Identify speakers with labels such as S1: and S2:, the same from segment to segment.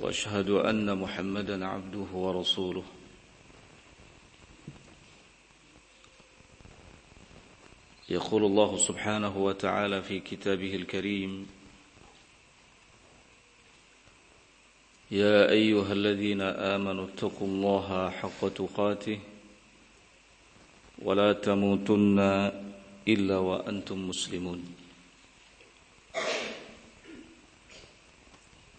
S1: وأشهد أن محمدا عبده ورسوله. يقول الله سبحانه وتعالى في كتابه الكريم يا أيها الذين آمنوا اتقوا الله حق تقاته ولا تموتن إلا وأنتم مسلمون.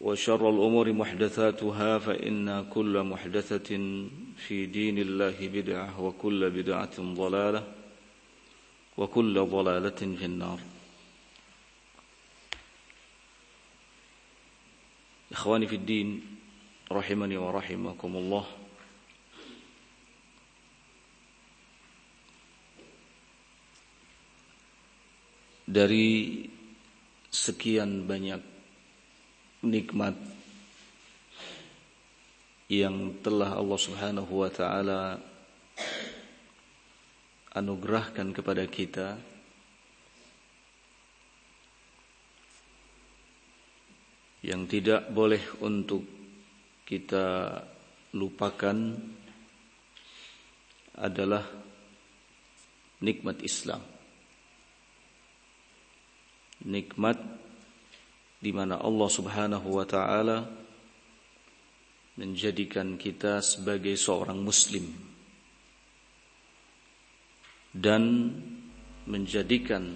S1: وشر الأمور محدثاتها فإن كل محدثة في دين الله بدعة وكل بدعة ضلالة وكل ضلالة في النار. إخواني في الدين رحمني ورحمكم الله. Dari sekian banyak nikmat yang telah Allah Subhanahu wa taala anugerahkan kepada kita yang tidak boleh untuk kita lupakan adalah nikmat Islam. Nikmat di mana Allah Subhanahu wa taala menjadikan kita sebagai seorang muslim dan menjadikan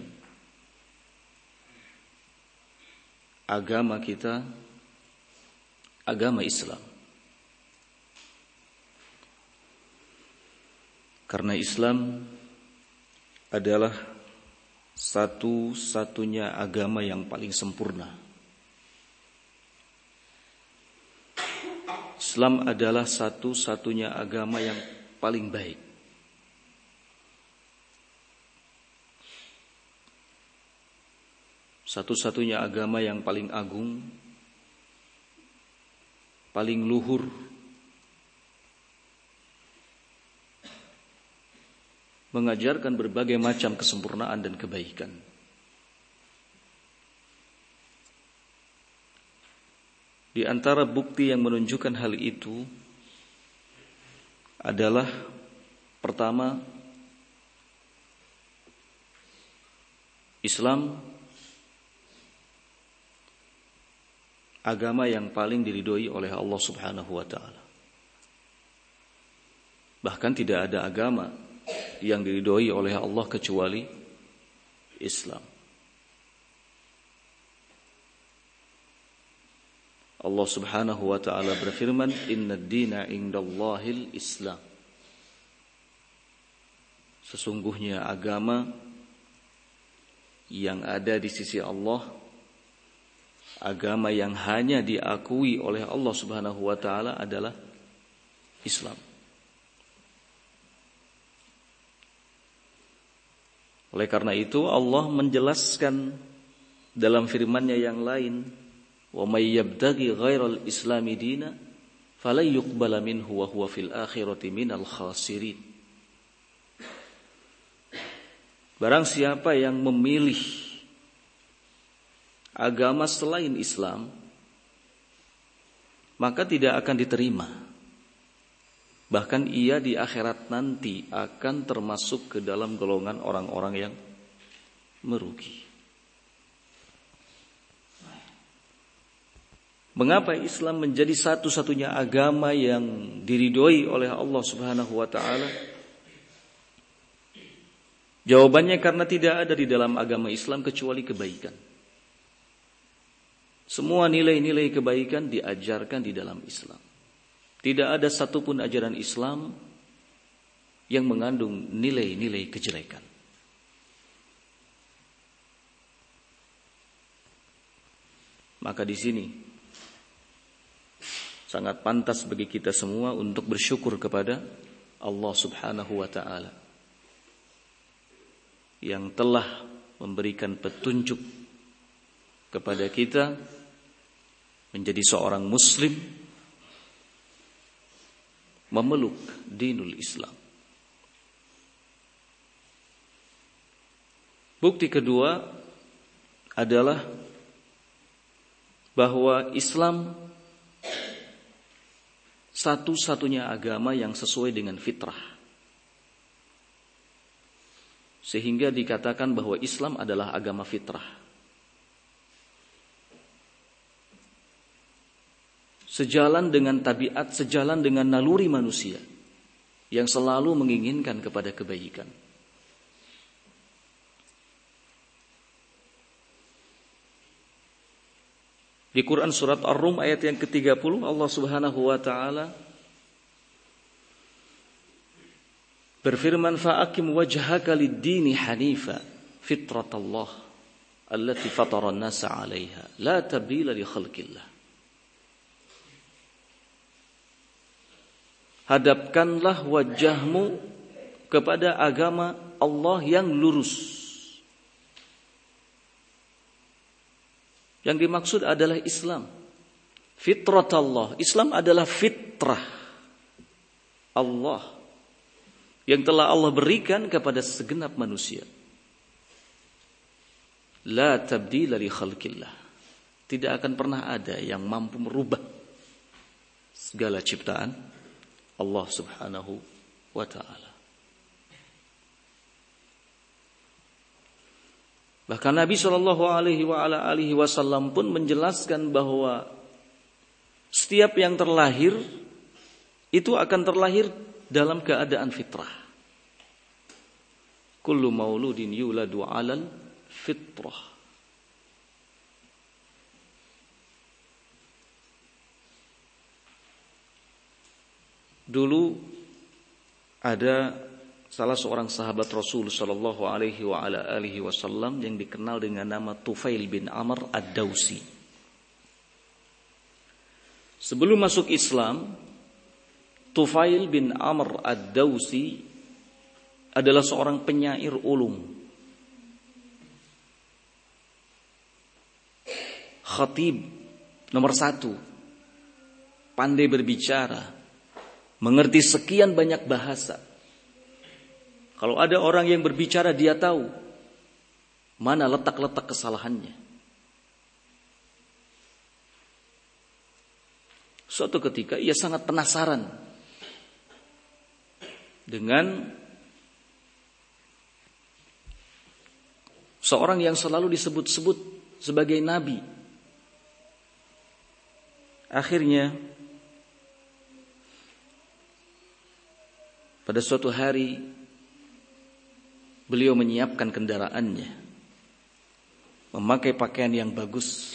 S1: agama kita agama Islam. Karena Islam adalah satu-satunya agama yang paling sempurna. Islam adalah satu-satunya agama yang paling baik. Satu-satunya agama yang paling agung, paling luhur, mengajarkan berbagai macam kesempurnaan dan kebaikan. Di antara bukti yang menunjukkan hal itu adalah pertama Islam agama yang paling diridhoi oleh Allah Subhanahu wa taala. Bahkan tidak ada agama yang diridhoi oleh Allah kecuali Islam. Allah Subhanahu wa taala berfirman, "Inna dina indallahil Islam." Sesungguhnya agama yang ada di sisi Allah agama yang hanya diakui oleh Allah Subhanahu wa taala adalah Islam. Oleh karena itu Allah menjelaskan dalam firman-Nya yang lain Wa may yabtaghi ghairal islami dina falan yuqbala minhu wa huwa fil akhirati. Barang siapa yang memilih agama selain Islam, maka tidak akan diterima. Bahkan ia di akhirat nanti akan termasuk ke dalam golongan orang-orang yang merugi. Mengapa Islam menjadi satu-satunya agama yang diridhoi oleh Allah Subhanahu wa taala? Jawabannya karena tidak ada di dalam agama Islam kecuali kebaikan. Semua nilai-nilai kebaikan diajarkan di dalam Islam. Tidak ada satupun ajaran Islam yang mengandung nilai-nilai kejelekan. Maka di sini sangat pantas bagi kita semua untuk bersyukur kepada Allah Subhanahu wa taala yang telah memberikan petunjuk kepada kita menjadi seorang muslim memeluk dinul Islam. Bukti kedua adalah bahwa Islam satu-satunya agama yang sesuai dengan fitrah. Sehingga dikatakan bahwa Islam adalah agama fitrah. Sejalan dengan tabiat, sejalan dengan naluri manusia yang selalu menginginkan kepada kebaikan. Di Quran surat Ar-Rum ayat yang ke-30 Allah Subhanahu wa taala berfirman fa'akim wajhaka lid-dini hanifa fitratallah allati fatara an-nasa 'alaiha la tabdila li khalqillah. Hadapkanlah wajahmu kepada agama Allah yang lurus Yang dimaksud adalah Islam. Fitrat Allah. Islam adalah fitrah Allah yang telah Allah berikan kepada segenap manusia. La tabdila li khalqillah. Tidak akan pernah ada yang mampu merubah segala ciptaan Allah Subhanahu wa taala. Bahkan Nabi Shallallahu Alaihi Wasallam pun menjelaskan bahwa setiap yang terlahir itu akan terlahir dalam keadaan fitrah. Kullu mauludin yuladu alal fitrah. Dulu ada salah seorang sahabat Rasul Shallallahu Alaihi wa ala alihi Wasallam yang dikenal dengan nama Tufail bin Amr ad-Dausi. Sebelum masuk Islam, Tufail bin Amr ad-Dausi adalah seorang penyair ulum. Khatib nomor satu, pandai berbicara, mengerti sekian banyak bahasa kalau ada orang yang berbicara dia tahu mana letak-letak kesalahannya. Suatu ketika ia sangat penasaran dengan seorang yang selalu disebut-sebut sebagai nabi. Akhirnya pada suatu hari Beliau menyiapkan kendaraannya. Memakai pakaian yang bagus.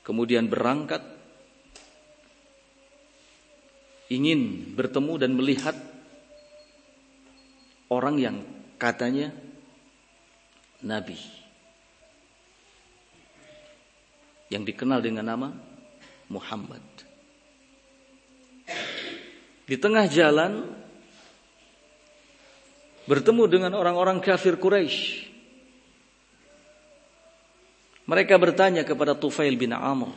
S1: Kemudian berangkat ingin bertemu dan melihat orang yang katanya nabi yang dikenal dengan nama Muhammad. Di tengah jalan bertemu dengan orang-orang kafir Quraisy. Mereka bertanya kepada Tufail bin Amr.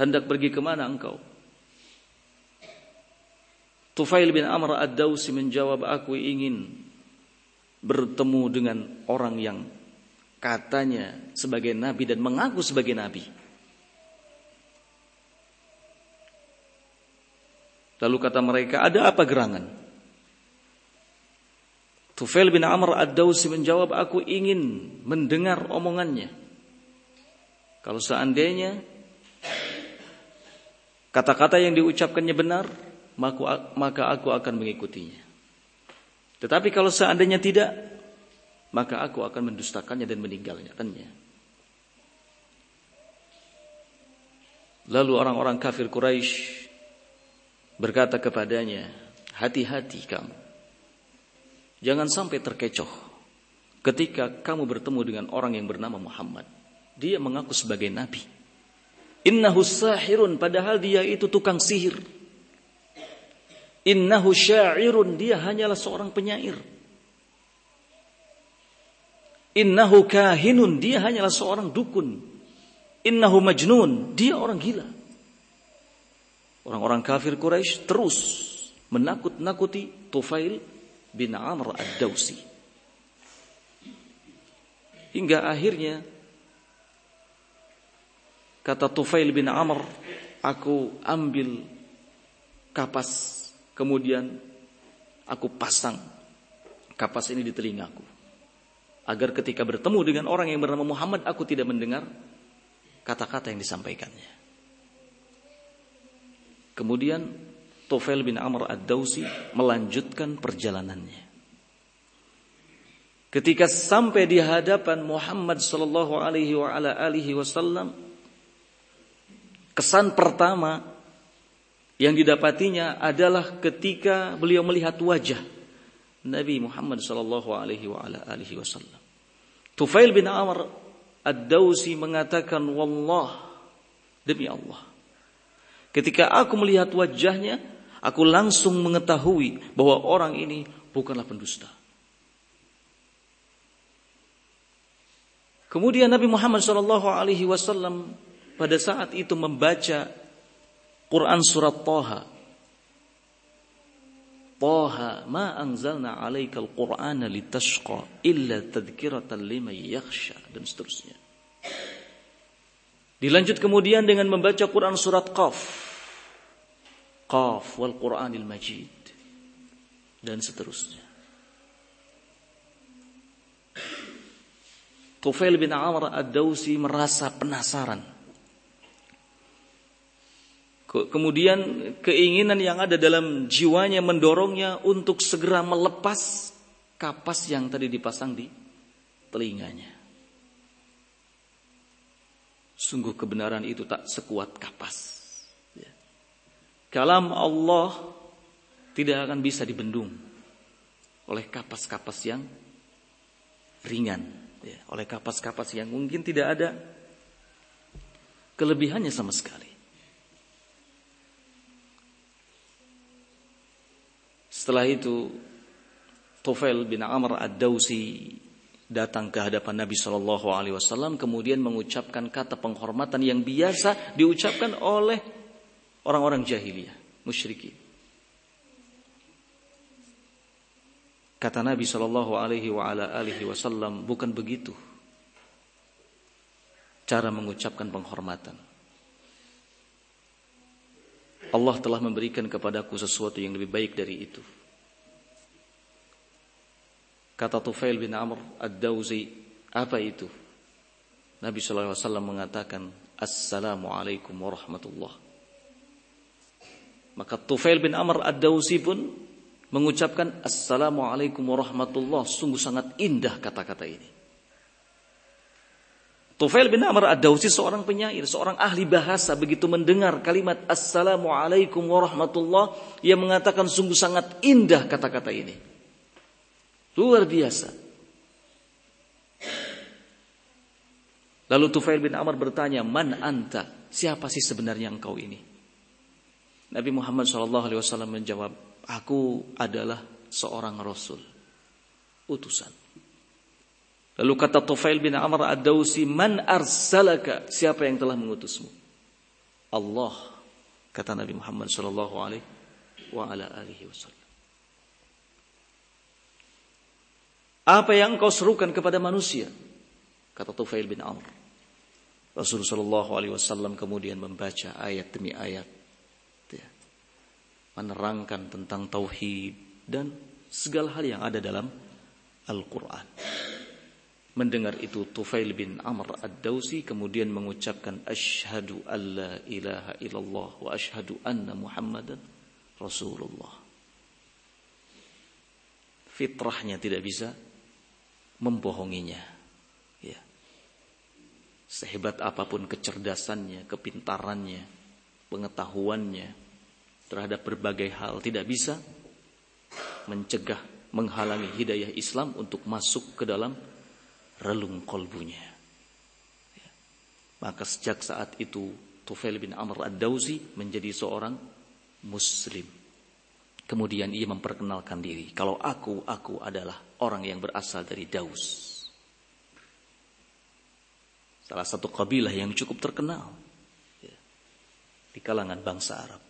S1: Hendak pergi ke mana engkau? Tufail bin Amr ad-Dausi menjawab, aku ingin bertemu dengan orang yang katanya sebagai nabi dan mengaku sebagai nabi. Lalu kata mereka, ada apa gerangan? Tufail bin Amr ad-Dausi menjawab, aku ingin mendengar omongannya. Kalau seandainya kata-kata yang diucapkannya benar, maka aku akan mengikutinya. Tetapi kalau seandainya tidak, maka aku akan mendustakannya dan meninggalnya. Lalu orang-orang kafir Quraisy berkata kepadanya, hati-hati kamu. Jangan sampai terkecoh ketika kamu bertemu dengan orang yang bernama Muhammad. Dia mengaku sebagai nabi. Innahu sahirun padahal dia itu tukang sihir. Innahu syairun, dia hanyalah seorang penyair. Innahu kahinun, dia hanyalah seorang dukun. Innahu majnun, dia orang gila. Orang-orang kafir Quraisy terus menakut-nakuti Tufail bin Amr ad-Dausi. Hingga akhirnya kata Tufail bin Amr, aku ambil kapas Kemudian aku pasang kapas ini di telingaku. Agar ketika bertemu dengan orang yang bernama Muhammad, aku tidak mendengar kata-kata yang disampaikannya. Kemudian Tofel bin Amr ad-Dausi melanjutkan perjalanannya. Ketika sampai di hadapan Muhammad sallallahu alaihi wasallam, kesan pertama yang didapatinya adalah ketika beliau melihat wajah Nabi Muhammad sallallahu alaihi wasallam. Tufail bin Amr Ad-Dausi mengatakan wallah demi Allah. Ketika aku melihat wajahnya, aku langsung mengetahui bahwa orang ini bukanlah pendusta. Kemudian Nabi Muhammad sallallahu alaihi wasallam pada saat itu membaca Quran surat Taha. Taha ma anzalna alaikal qur'ana litashqa illa tadhkiratan liman yakhsha dan seterusnya. Dilanjut kemudian dengan membaca Quran surat Qaf. Qaf wal Qur'anil Majid dan seterusnya. Tufail bin Amr ad-Dausi merasa penasaran Kemudian keinginan yang ada dalam jiwanya mendorongnya untuk segera melepas kapas yang tadi dipasang di telinganya. Sungguh kebenaran itu tak sekuat kapas. Ya. Kalam Allah tidak akan bisa dibendung oleh kapas-kapas yang ringan, ya. oleh kapas-kapas yang mungkin tidak ada kelebihannya sama sekali. Setelah itu Tufail bin Amr ad-Dausi datang ke hadapan Nabi Shallallahu Alaihi Wasallam kemudian mengucapkan kata penghormatan yang biasa diucapkan oleh orang-orang jahiliyah musyrikin. Kata Nabi Shallallahu Alaihi Wasallam bukan begitu cara mengucapkan penghormatan. Allah telah memberikan kepadaku sesuatu yang lebih baik dari itu. Kata Tufail bin Amr ad-Dawzi, apa itu? Nabi SAW mengatakan, Assalamualaikum warahmatullah. Maka Tufail bin Amr ad-Dawzi pun mengucapkan Assalamualaikum warahmatullah. Sungguh sangat indah kata-kata ini. Tufail bin Amr ad-Dawsi seorang penyair, seorang ahli bahasa begitu mendengar kalimat Assalamualaikum warahmatullah ia mengatakan sungguh sangat indah kata-kata ini. Luar biasa. Lalu Tufail bin Amr bertanya, "Man anta? Siapa sih sebenarnya engkau ini?" Nabi Muhammad SAW menjawab, "Aku adalah seorang rasul, utusan." Lalu kata Tufail bin Amr ad-Dausi, "Man arsalaka?" Siapa yang telah mengutusmu? Allah, kata Nabi Muhammad sallallahu alaihi wa ala alihi wasallam. Apa yang engkau serukan kepada manusia? Kata Tufail bin Amr. Rasulullah Shallallahu Alaihi Wasallam kemudian membaca ayat demi ayat, ya, menerangkan tentang tauhid dan segala hal yang ada dalam Al-Quran. Mendengar itu Tufail bin Amr ad-Dawsi kemudian mengucapkan Ashhadu an la ilaha illallah wa ashhadu anna muhammadan Rasulullah. Fitrahnya tidak bisa membohonginya. Ya. Sehebat apa pun kecerdasannya, kepintarannya, pengetahuannya terhadap berbagai hal tidak bisa mencegah, menghalangi hidayah Islam untuk masuk ke dalam relung kolbunya. Ya. Maka sejak saat itu Tufail bin Amr ad-Dawzi menjadi seorang muslim. Kemudian ia memperkenalkan diri. Kalau aku, aku adalah orang yang berasal dari Daus. Salah satu kabilah yang cukup terkenal ya, di kalangan bangsa Arab.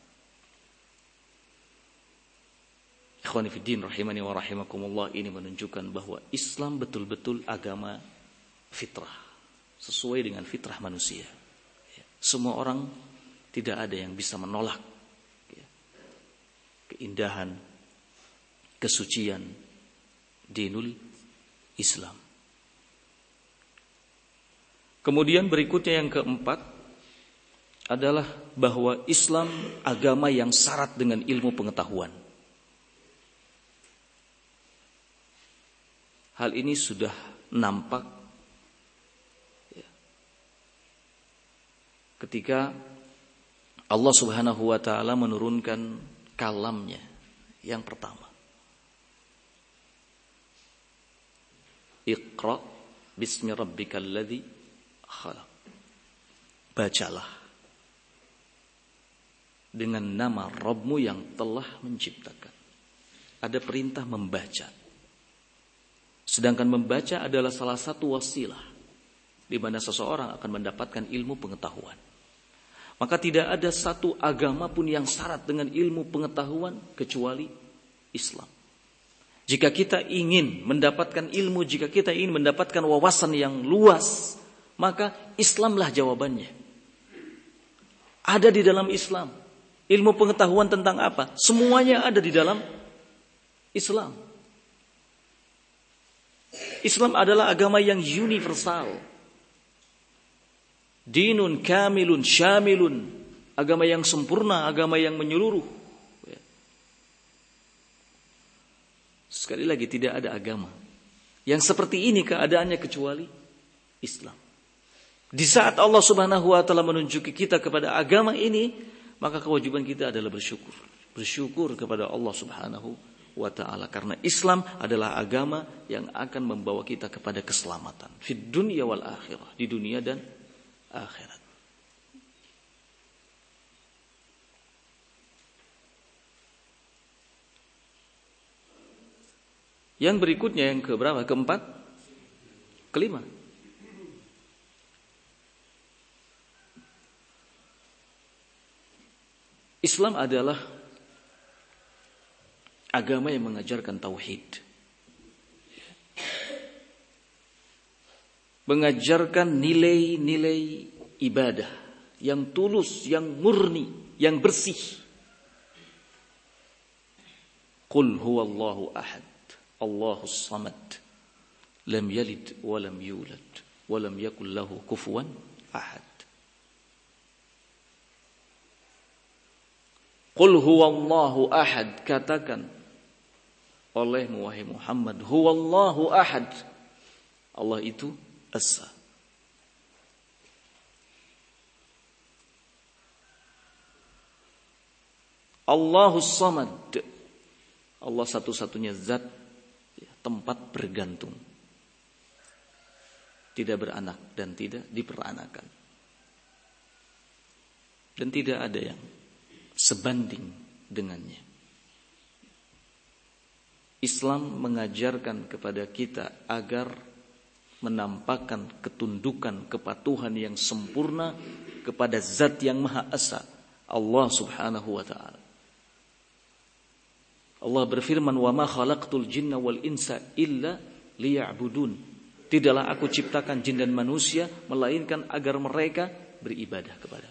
S1: Ikhwanifiddin rahimani wa rahimakumullah ini menunjukkan bahwa Islam betul-betul agama fitrah. Sesuai dengan fitrah manusia. Ya. Semua orang tidak ada yang bisa menolak keindahan, kesucian dinul Islam. Kemudian berikutnya yang keempat adalah bahwa Islam agama yang syarat dengan ilmu pengetahuan. Hal ini sudah nampak ya, ketika Allah Subhanahu wa taala menurunkan kalamnya yang pertama. Iqra bismi rabbikal ladzi khalaq. Bacalah dengan nama Rabbmu yang telah menciptakan. Ada perintah membaca. Sedangkan membaca adalah salah satu wasilah di mana seseorang akan mendapatkan ilmu pengetahuan. Maka tidak ada satu agama pun yang syarat dengan ilmu pengetahuan kecuali Islam. Jika kita ingin mendapatkan ilmu, jika kita ingin mendapatkan wawasan yang luas, maka Islamlah jawabannya. Ada di dalam Islam. Ilmu pengetahuan tentang apa? Semuanya ada di dalam Islam. Islam adalah agama yang universal. Dinun kamilun syamilun. Agama yang sempurna, agama yang menyeluruh. Ya. Sekali lagi tidak ada agama yang seperti ini keadaannya kecuali Islam. Di saat Allah Subhanahu wa taala menunjuki kita kepada agama ini, maka kewajiban kita adalah bersyukur. Bersyukur kepada Allah Subhanahu wa taala karena Islam adalah agama yang akan membawa kita kepada keselamatan di dunia wal akhirah, di dunia dan akhirat. Yang berikutnya yang keberapa? Keempat? Kelima. Islam adalah agama yang mengajarkan tauhid. Mengajarkan nilai-nilai ibadah yang tulus, yang murni, yang bersih. Qul huwallahu ahad, Allahu samad, lam yalid wa lam yulad, wa lam yakul lahu kufuwan ahad. Qul huwallahu ahad, katakan olehmu wahai Muhammad huwallahu ahad Allah itu esa. Allahus samad. Allah satu-satunya zat ya, tempat bergantung. Tidak beranak dan tidak diperanakan. Dan tidak ada yang sebanding dengannya. Islam mengajarkan kepada kita agar menampakkan ketundukan kepatuhan yang sempurna kepada zat yang maha esa Allah subhanahu wa ta'ala Allah berfirman, "Wa ma khalaqtul jinna wal insa illa liya'budun." Tidaklah aku ciptakan jin dan manusia melainkan agar mereka beribadah kepada.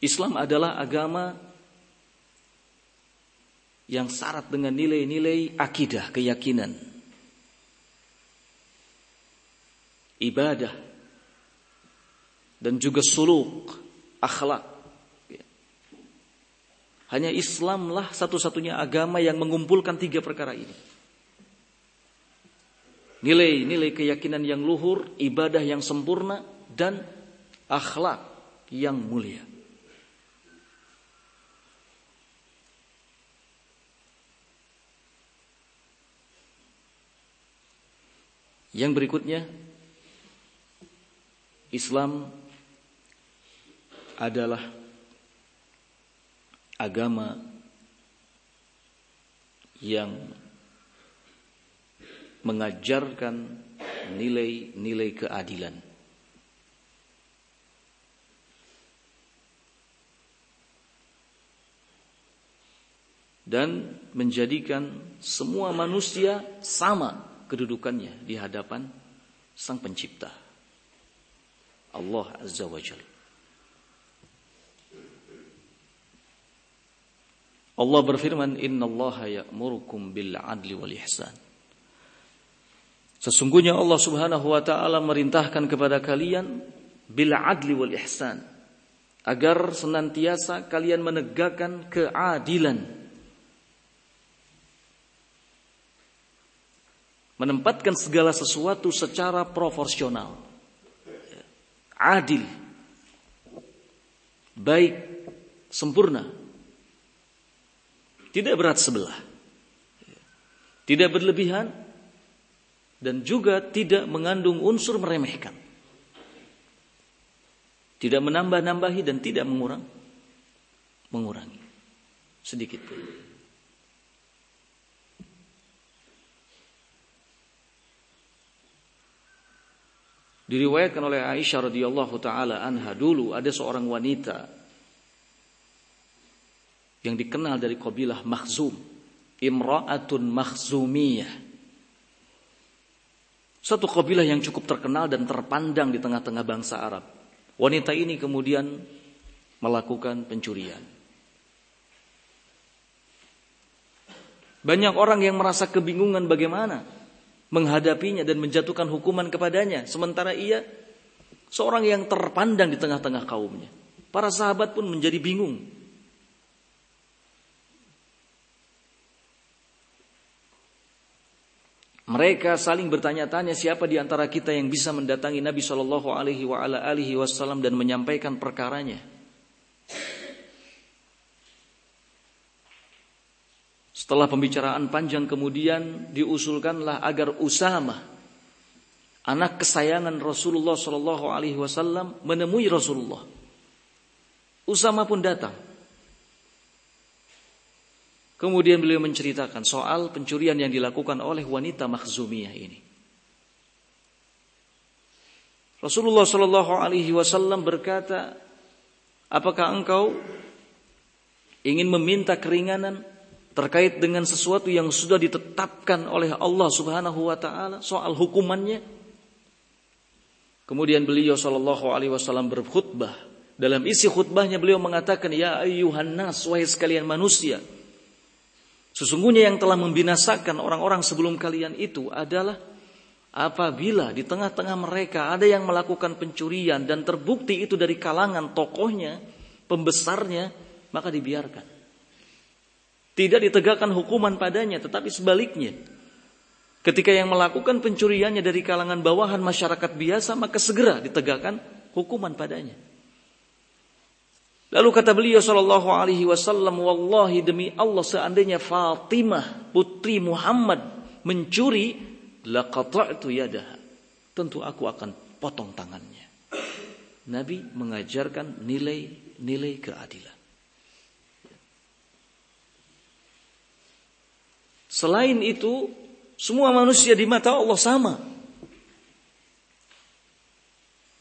S1: Islam adalah agama yang syarat dengan nilai-nilai akidah, keyakinan, ibadah, dan juga suluk, akhlak. Hanya Islamlah satu-satunya agama yang mengumpulkan tiga perkara ini. Nilai-nilai keyakinan yang luhur, ibadah yang sempurna, dan akhlak yang mulia. Yang berikutnya Islam adalah agama yang mengajarkan nilai-nilai keadilan. Dan menjadikan semua manusia sama kedudukannya di hadapan Sang Pencipta. Allah Azza wa Jalla. Allah berfirman, Inna Allah ya'murukum bil adli wal ihsan. Sesungguhnya Allah subhanahu wa ta'ala merintahkan kepada kalian bil adli wal ihsan. Agar senantiasa kalian menegakkan keadilan menempatkan segala sesuatu secara proporsional, adil, baik, sempurna, tidak berat sebelah, tidak berlebihan, dan juga tidak mengandung unsur meremehkan, tidak menambah-nambahi dan tidak mengurang, mengurangi. Sedikit pun. Diriwayatkan oleh Aisyah radhiyallahu taala anha dulu ada seorang wanita yang dikenal dari kabilah Makhzum, Imra'atun Makhzumiyah. Satu kabilah yang cukup terkenal dan terpandang di tengah-tengah bangsa Arab. Wanita ini kemudian melakukan pencurian. Banyak orang yang merasa kebingungan bagaimana menghadapinya dan menjatuhkan hukuman kepadanya. Sementara ia seorang yang terpandang di tengah-tengah kaumnya. Para sahabat pun menjadi bingung. Mereka saling bertanya-tanya siapa di antara kita yang bisa mendatangi Nabi Shallallahu Alaihi Wasallam dan menyampaikan perkaranya. Setelah pembicaraan panjang kemudian diusulkanlah agar Usama anak kesayangan Rasulullah Shallallahu Alaihi Wasallam menemui Rasulullah. Usama pun datang. Kemudian beliau menceritakan soal pencurian yang dilakukan oleh wanita Makhzumiyah ini. Rasulullah Shallallahu Alaihi Wasallam berkata, apakah engkau ingin meminta keringanan terkait dengan sesuatu yang sudah ditetapkan oleh Allah Subhanahu wa taala soal hukumannya. Kemudian beliau sallallahu alaihi wasallam berkhutbah. Dalam isi khutbahnya beliau mengatakan, "Ya ayyuhan nas, wahai sekalian manusia, sesungguhnya yang telah membinasakan orang-orang sebelum kalian itu adalah apabila di tengah-tengah mereka ada yang melakukan pencurian dan terbukti itu dari kalangan tokohnya, pembesarnya, maka dibiarkan." Tidak ditegakkan hukuman padanya, tetapi sebaliknya. Ketika yang melakukan pencuriannya dari kalangan bawahan masyarakat biasa, maka segera ditegakkan hukuman padanya. Lalu kata beliau sallallahu alaihi wasallam, "Wallahi demi Allah seandainya Fatimah putri Muhammad mencuri, laqata'tu yadaha." Tentu aku akan potong tangannya. Nabi mengajarkan nilai-nilai keadilan. Selain itu, semua manusia di mata Allah sama.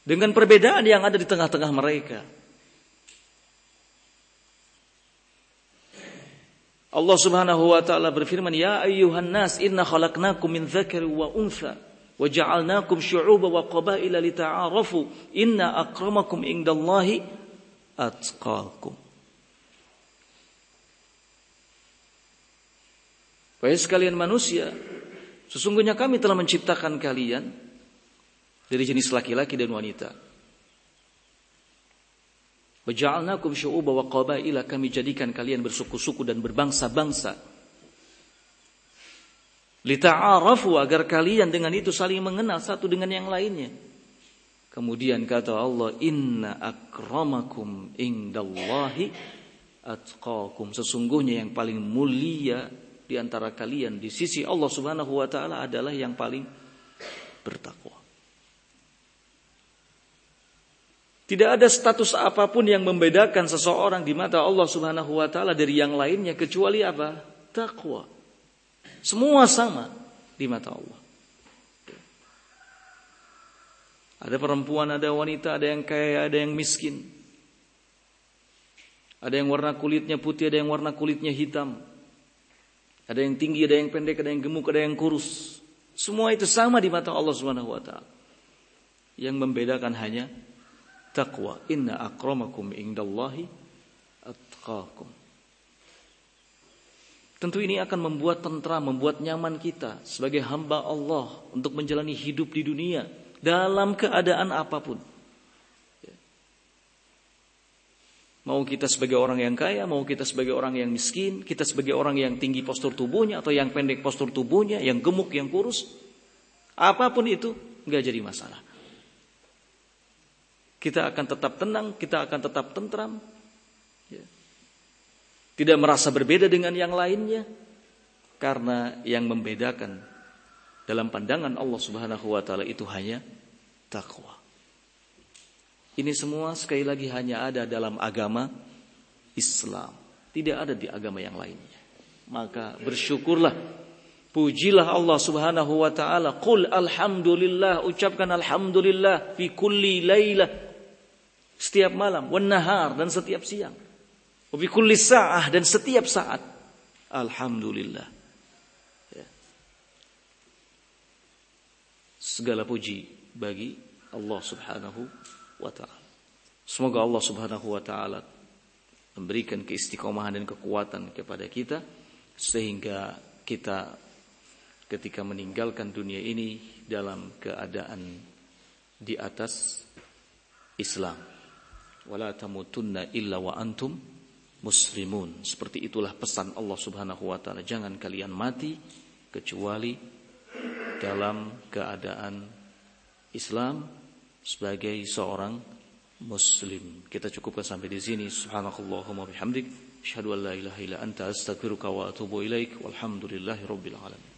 S1: Dengan perbedaan yang ada di tengah-tengah mereka. Allah Subhanahu wa taala berfirman, "Ya ayyuhan nas, inna khalaqnakum min dzakari wa untha wa ja'alnakum syu'uba wa qabaila lita'arafu. Inna akramakum indallahi atqakum." Wahai sekalian manusia, sesungguhnya kami telah menciptakan kalian dari jenis laki-laki dan wanita. Waja'alnakum syu'uba wa qabaila kami jadikan kalian bersuku-suku dan berbangsa-bangsa. Lita'arafu agar kalian dengan itu saling mengenal satu dengan yang lainnya. Kemudian kata Allah, "Inna akramakum indallahi atqakum." Sesungguhnya yang paling mulia di antara kalian di sisi Allah Subhanahu wa taala adalah yang paling bertakwa. Tidak ada status apa pun yang membedakan seseorang di mata Allah Subhanahu wa taala dari yang lainnya kecuali apa? Takwa. Semua sama di mata Allah. Ada perempuan, ada wanita, ada yang kaya, ada yang miskin. Ada yang warna kulitnya putih, ada yang warna kulitnya hitam. Ada yang tinggi, ada yang pendek, ada yang gemuk, ada yang kurus. Semua itu sama di mata Allah Subhanahu wa taala. Yang membedakan hanya takwa. Inna akramakum indallahi atqakum. Tentu ini akan membuat tentram, membuat nyaman kita sebagai hamba Allah untuk menjalani hidup di dunia dalam keadaan apa pun. Mau kita sebagai orang yang kaya, mau kita sebagai orang yang miskin, kita sebagai orang yang tinggi postur tubuhnya atau yang pendek postur tubuhnya, yang gemuk, yang kurus, apa pun itu nggak jadi masalah. Kita akan tetap tenang, kita akan tetap tentram, ya. tidak merasa berbeda dengan yang lainnya, karena yang membedakan dalam pandangan Allah Subhanahu Wa Taala itu hanya takwa. Ini semua sekali lagi hanya ada dalam agama Islam. Tidak ada di agama yang lainnya. Maka bersyukurlah. Pujilah Allah subhanahu wa ta'ala. Qul alhamdulillah. Ucapkan alhamdulillah. Fi kulli laylah. Setiap malam. Wan nahar. Dan setiap siang. Fi kulli sa'ah. Dan setiap saat. Alhamdulillah. Ya. Segala puji bagi Allah subhanahu wa taala. Semoga Allah Subhanahu wa taala memberikan keistiqomahan dan kekuatan kepada kita sehingga kita ketika meninggalkan dunia ini dalam keadaan di atas Islam. Wala tamutunna illa wa antum muslimun. Seperti itulah pesan Allah Subhanahu wa taala, jangan kalian mati kecuali dalam keadaan Islam sebagai seorang muslim. Kita cukupkan sampai di sini. Subhanakallahumma bihamdik, asyhadu an la ilaha illa anta astaghfiruka wa atubu ilaik. Walhamdulillahirabbil alamin.